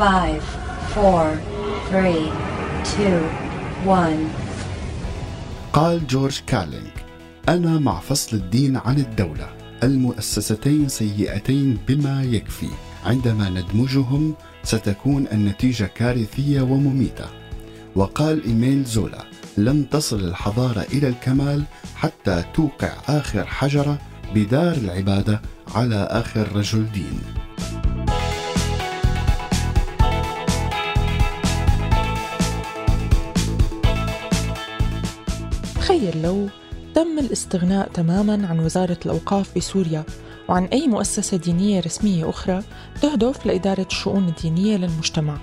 5 4 3 2 1 قال جورج كارلينج أنا مع فصل الدين عن الدولة المؤسستين سيئتين بما يكفي. عندما ندمجهم ستكون النتيجة كارثية ومميتة. وقال إيميل زولا لن تصل الحضارة إلى الكمال حتى توقع آخر حجرة بدار العبادة على آخر رجل دين. تخيل لو تم الاستغناء تماما عن وزارة الأوقاف بسوريا وعن أي مؤسسة دينية رسمية أخرى تهدف لإدارة الشؤون الدينية للمجتمع.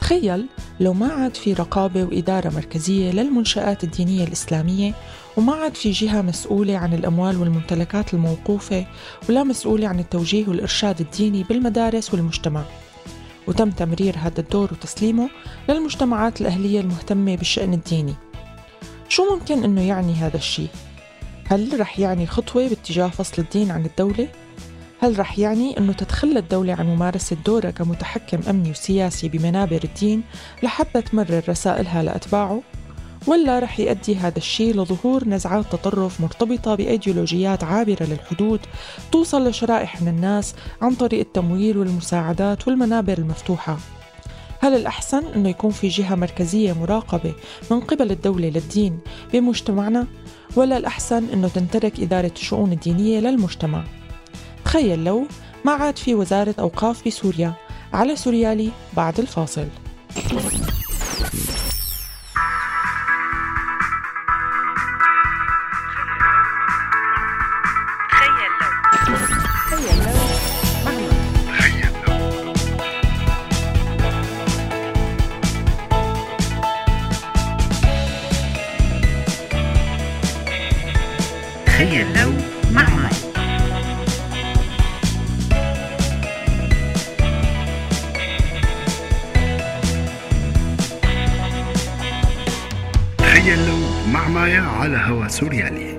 تخيل لو ما عاد في رقابة وإدارة مركزية للمنشآت الدينية الإسلامية وما عاد في جهة مسؤولة عن الأموال والممتلكات الموقوفة ولا مسؤولة عن التوجيه والإرشاد الديني بالمدارس والمجتمع. وتم تمرير هذا الدور وتسليمه للمجتمعات الأهلية المهتمة بالشأن الديني. شو ممكن أنه يعني هذا الشيء؟ هل رح يعني خطوة باتجاه فصل الدين عن الدولة؟ هل رح يعني أنه تتخلى الدولة عن ممارسة دورها كمتحكم أمني وسياسي بمنابر الدين لحتى تمرر رسائلها لأتباعه؟ ولا رح يؤدي هذا الشيء لظهور نزعات تطرف مرتبطة بأيديولوجيات عابرة للحدود توصل لشرائح من الناس عن طريق التمويل والمساعدات والمنابر المفتوحة هل الأحسن أنه يكون في جهة مركزية مراقبة من قبل الدولة للدين بمجتمعنا؟ ولا الأحسن أنه تنترك إدارة الشؤون الدينية للمجتمع؟ تخيل لو ما عاد في وزارة أوقاف بسوريا على سوريالي بعد الفاصل. مع مايا على هوا سوريالي.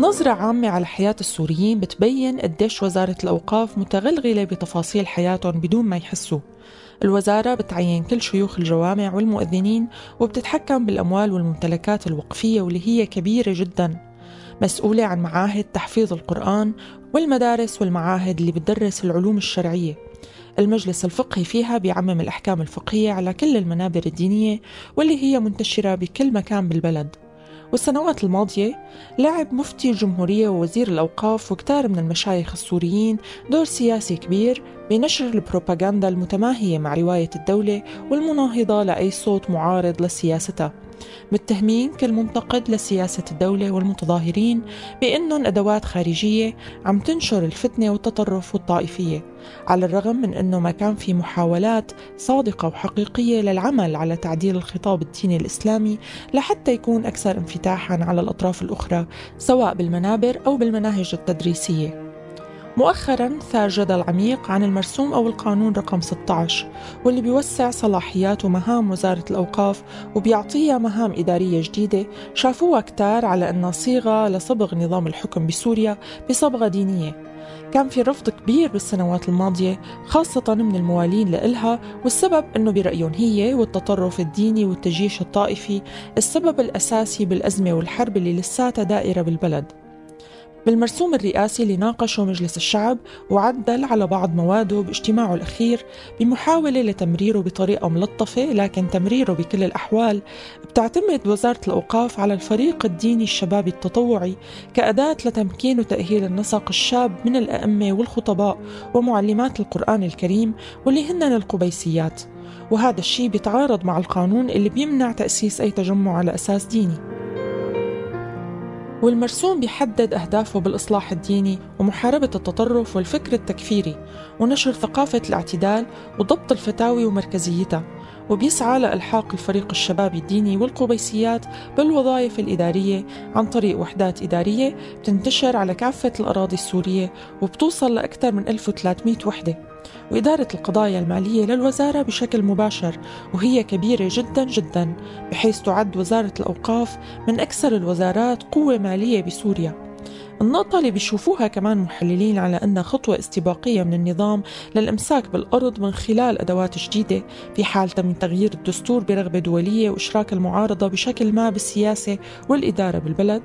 نظرة عامة على حياة السوريين بتبين قديش وزارة الأوقاف متغلغلة بتفاصيل حياتهم بدون ما يحسوا. الوزارة بتعين كل شيوخ الجوامع والمؤذنين وبتتحكم بالأموال والممتلكات الوقفية واللي هي كبيرة جدا. مسؤولة عن معاهد تحفيظ القرآن والمدارس والمعاهد اللي بتدرس العلوم الشرعية. المجلس الفقهي فيها بيعمم الأحكام الفقهية على كل المنابر الدينية واللي هي منتشرة بكل مكان بالبلد. والسنوات الماضية لعب مفتي الجمهورية ووزير الأوقاف وكتار من المشايخ السوريين دور سياسي كبير بنشر البروباغندا المتماهية مع رواية الدولة والمناهضة لأي صوت معارض لسياستها متهمين كل منتقد لسياسة الدولة والمتظاهرين بأنهم أدوات خارجية عم تنشر الفتنة والتطرف والطائفية على الرغم من أنه ما كان في محاولات صادقة وحقيقية للعمل على تعديل الخطاب الديني الإسلامي لحتى يكون أكثر انفتاحا على الأطراف الأخرى سواء بالمنابر أو بالمناهج التدريسية. مؤخرا ثار جدل عميق عن المرسوم أو القانون رقم 16 واللي بيوسع صلاحيات ومهام وزارة الأوقاف وبيعطيها مهام إدارية جديدة شافوها كتار على أنها صيغة لصبغ نظام الحكم بسوريا بصبغة دينية. كان في رفض كبير بالسنوات الماضية خاصة من الموالين لإلها والسبب أنه برأيهم هي والتطرف الديني والتجيش الطائفي السبب الأساسي بالأزمة والحرب اللي لساتها دائرة بالبلد. بالمرسوم الرئاسي اللي ناقشه مجلس الشعب وعدل على بعض مواده باجتماعه الأخير بمحاولة لتمريره بطريقة ملطفة لكن تمريره بكل الأحوال بتعتمد وزارة الأوقاف على الفريق الديني الشبابي التطوعي كأداة لتمكين وتأهيل النسق الشاب من الأئمة والخطباء ومعلمات القرآن الكريم واللي هن القبيسيات. وهذا الشيء بيتعارض مع القانون اللي بيمنع تأسيس أي تجمع على أساس ديني. والمرسوم بيحدد أهدافه بالإصلاح الديني ومحاربة التطرف والفكر التكفيري ونشر ثقافة الاعتدال وضبط الفتاوي ومركزيتها وبيسعى لإلحاق الفريق الشبابي الديني والقبيسيات بالوظائف الإدارية عن طريق وحدات إدارية بتنتشر على كافة الأراضي السورية وبتوصل لأكثر من 1300 وحدة. وإدارة القضايا المالية للوزارة بشكل مباشر وهي كبيرة جدا جدا بحيث تعد وزارة الأوقاف من أكثر الوزارات قوة مالية بسوريا. النقطة اللي بيشوفوها كمان محللين على أنها خطوة استباقية من النظام للإمساك بالأرض من خلال أدوات جديدة في حال تم تغيير الدستور برغبة دولية وإشراك المعارضة بشكل ما بالسياسة والإدارة بالبلد.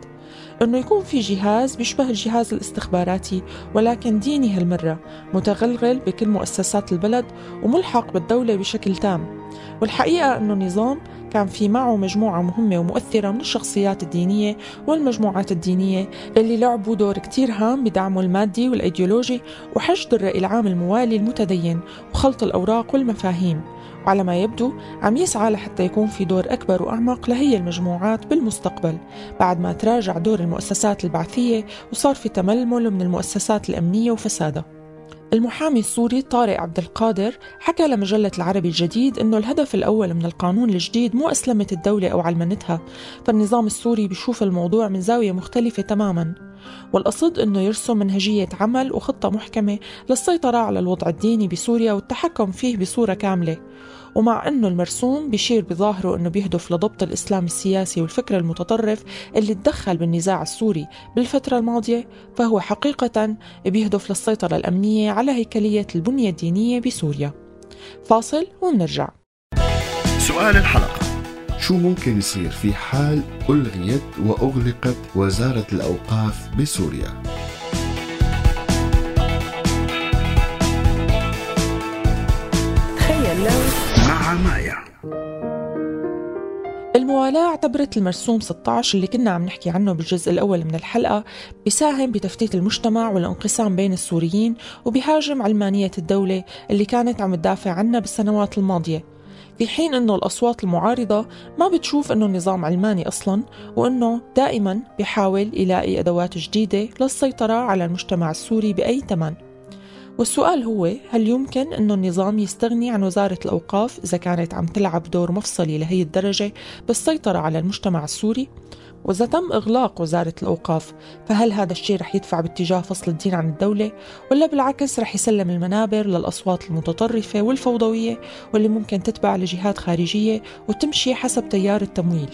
أنه يكون في جهاز بيشبه الجهاز الاستخباراتي ولكن ديني هالمرة متغلغل بكل مؤسسات البلد وملحق بالدولة بشكل تام. والحقيقة أنه النظام كان في معه مجموعة مهمة ومؤثرة من الشخصيات الدينية والمجموعات الدينية اللي لعبوا دور كتير هام بدعمه المادي والأيديولوجي وحشد الرأي العام الموالي المتدين وخلط الأوراق والمفاهيم. وعلى ما يبدو عم يسعى لحتى يكون في دور أكبر وأعمق لهي المجموعات بالمستقبل. بعد ما تراجع دور المؤسسات البعثية وصار في تململ من المؤسسات الأمنية وفسادها المحامي السوري طارق عبد القادر حكى لمجلة العربي الجديد أنه الهدف الأول من القانون الجديد مو أسلمة الدولة أو علمنتها فالنظام السوري بيشوف الموضوع من زاوية مختلفة تماما. والقصد أنه يرسم منهجية عمل وخطة محكمة للسيطرة على الوضع الديني بسوريا والتحكم فيه بصورة كاملة. ومع أنه المرسوم بيشير بظاهره أنه بيهدف لضبط الإسلام السياسي والفكر المتطرف اللي تدخل بالنزاع السوري بالفترة الماضية فهو حقيقة بيهدف للسيطرة الأمنية على هيكلية البنية الدينية بسوريا. فاصل ومنرجع سؤال الحلقة. شو ممكن يصير في حال ألغيت وأغلقت وزارة الأوقاف بسوريا؟ تخيل لو مع مايا الموالاة اعتبرت المرسوم 16 اللي كنا عم نحكي عنه بالجزء الأول من الحلقة بيساهم بتفتيت المجتمع والانقسام بين السوريين وبيهاجم علمانية الدولة اللي كانت عم تدافع عنها بالسنوات الماضية في حين إنه الأصوات المعارضة ما بتشوف إنه النظام علماني أصلا وإنه دائما بيحاول يلاقي أدوات جديدة للسيطرة على المجتمع السوري بأي ثمن والسؤال هو هل يمكن أنه النظام يستغني عن وزارة الأوقاف إذا كانت عم تلعب دور مفصلي لهي الدرجة بالسيطرة على المجتمع السوري؟ وإذا تم إغلاق وزارة الأوقاف فهل هذا الشيء رح يدفع باتجاه فصل الدين عن الدولة ولا بالعكس رح يسلم المنابر للأصوات المتطرفة والفوضوية واللي ممكن تتبع لجهات خارجية وتمشي حسب تيار التمويل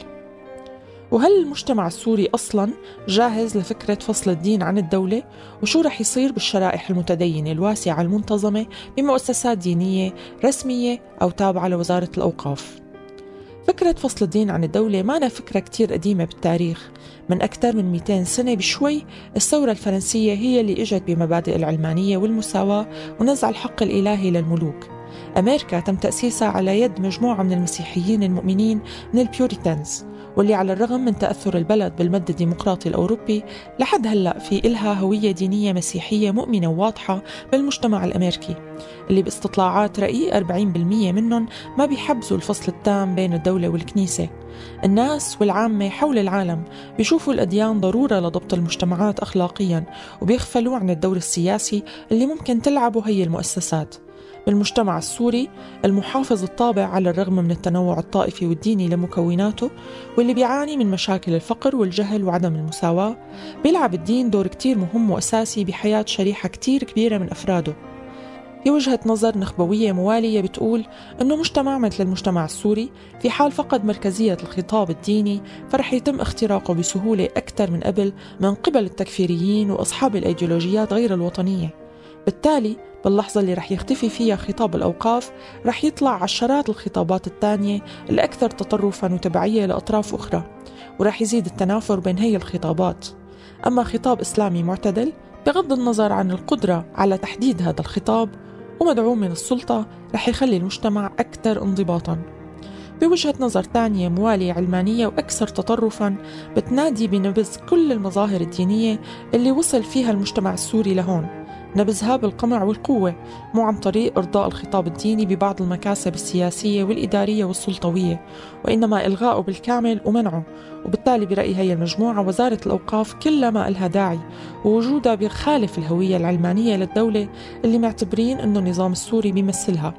وهل المجتمع السوري أصلا جاهز لفكرة فصل الدين عن الدولة؟ وشو رح يصير بالشرائح المتدينة الواسعة المنتظمة بمؤسسات دينية رسمية أو تابعة لوزارة الأوقاف؟ فكرة فصل الدين عن الدولة ما فكرة كتير قديمة بالتاريخ. من أكثر من 200 سنة بشوي الثورة الفرنسية هي اللي إجت بمبادئ العلمانية والمساواة ونزع الحق الإلهي للملوك. أمريكا تم تأسيسها على يد مجموعة من المسيحيين المؤمنين من البيوريتانز. واللي على الرغم من تأثر البلد بالمد الديمقراطي الأوروبي لحد هلأ في إلها هوية دينية مسيحية مؤمنة وواضحة بالمجتمع الأمريكي اللي باستطلاعات رأي 40% منهم ما بيحبزوا الفصل التام بين الدولة والكنيسة. الناس والعامة حول العالم بيشوفوا الأديان ضرورة لضبط المجتمعات أخلاقيا وبيغفلوا عن الدور السياسي اللي ممكن تلعبه هي المؤسسات. بالمجتمع السوري المحافظ الطابع على الرغم من التنوع الطائفي والديني لمكوناته واللي بيعاني من مشاكل الفقر والجهل وعدم المساواة بيلعب الدين دور كتير مهم وأساسي بحياة شريحة كتير كبيرة من أفراده. في وجهة نظر نخبوية موالية بتقول أنه مجتمع مثل المجتمع السوري في حال فقد مركزية الخطاب الديني فرح يتم اختراقه بسهولة أكثر من قبل من قبل التكفيريين وأصحاب الأيديولوجيات غير الوطنية. بالتالي باللحظة اللي رح يختفي فيها خطاب الأوقاف رح يطلع عشرات الخطابات الثانية الأكثر تطرفا وتبعية لأطراف أخرى ورح يزيد التنافر بين هي الخطابات. أما خطاب إسلامي معتدل بغض النظر عن القدرة على تحديد هذا الخطاب ومدعوم من السلطة رح يخلي المجتمع أكثر انضباطاً. بوجهة نظر تانية موالية علمانية وأكثر تطرفا بتنادي بنبذ كل المظاهر الدينية اللي وصل فيها المجتمع السوري لهون. نبذها بالقمع والقوة مو عن طريق إرضاء الخطاب الديني ببعض المكاسب السياسية والإدارية والسلطوية وإنما إلغاؤه بالكامل ومنعه وبالتالي برأي هي المجموعة وزارة الأوقاف كل ما إلها داعي ووجودها بيخالف الهوية العلمانية للدولة اللي معتبرين أنه النظام السوري بيمثلها.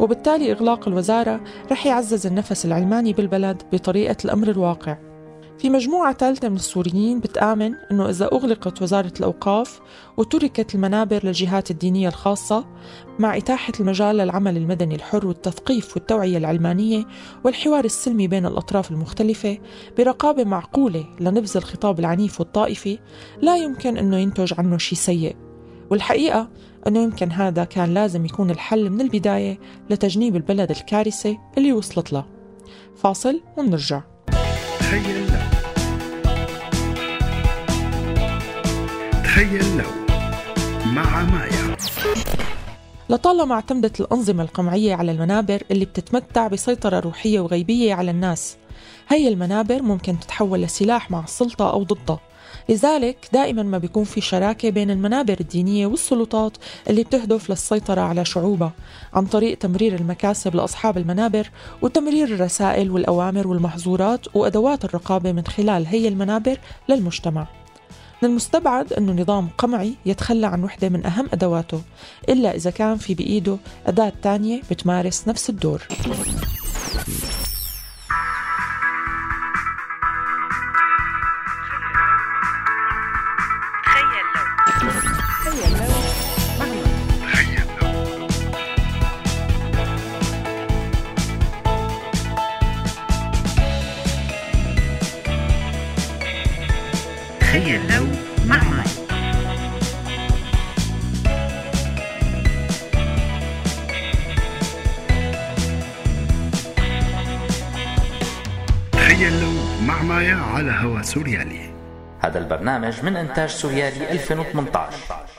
وبالتالي إغلاق الوزارة رح يعزز النفس العلماني بالبلد بطريقة الأمر الواقع. في مجموعة ثالثة من السوريين بتآمن أنه إذا أغلقت وزارة الأوقاف وتركت المنابر للجهات الدينية الخاصة مع إتاحة المجال للعمل المدني الحر والتثقيف والتوعية العلمانية والحوار السلمي بين الأطراف المختلفة برقابة معقولة لنبذ الخطاب العنيف والطائفي لا يمكن أنه ينتج عنه شيء سيء. والحقيقة أنه يمكن هذا كان لازم يكون الحل من البداية لتجنيب البلد الكارثة اللي وصلت له. فاصل ونرجع. تخيل لو. تخيل لو. مع مايا. لطالما اعتمدت الأنظمة القمعية على المنابر اللي بتتمتع بسيطرة روحية وغيبية على الناس هي المنابر ممكن تتحول لسلاح مع السلطة أو ضدها. لذلك دائما ما بيكون في شراكة بين المنابر الدينية والسلطات اللي بتهدف للسيطرة على شعوبها عن طريق تمرير المكاسب لأصحاب المنابر وتمرير الرسائل والأوامر والمحظورات وأدوات الرقابة من خلال هي المنابر للمجتمع. من المستبعد أنه نظام قمعي يتخلى عن وحدة من أهم أدواته إلا إذا كان في بإيده أداة تانية بتمارس نفس الدور. مايا على هوا سوريالي. هذا البرنامج من إنتاج سوريالي 2018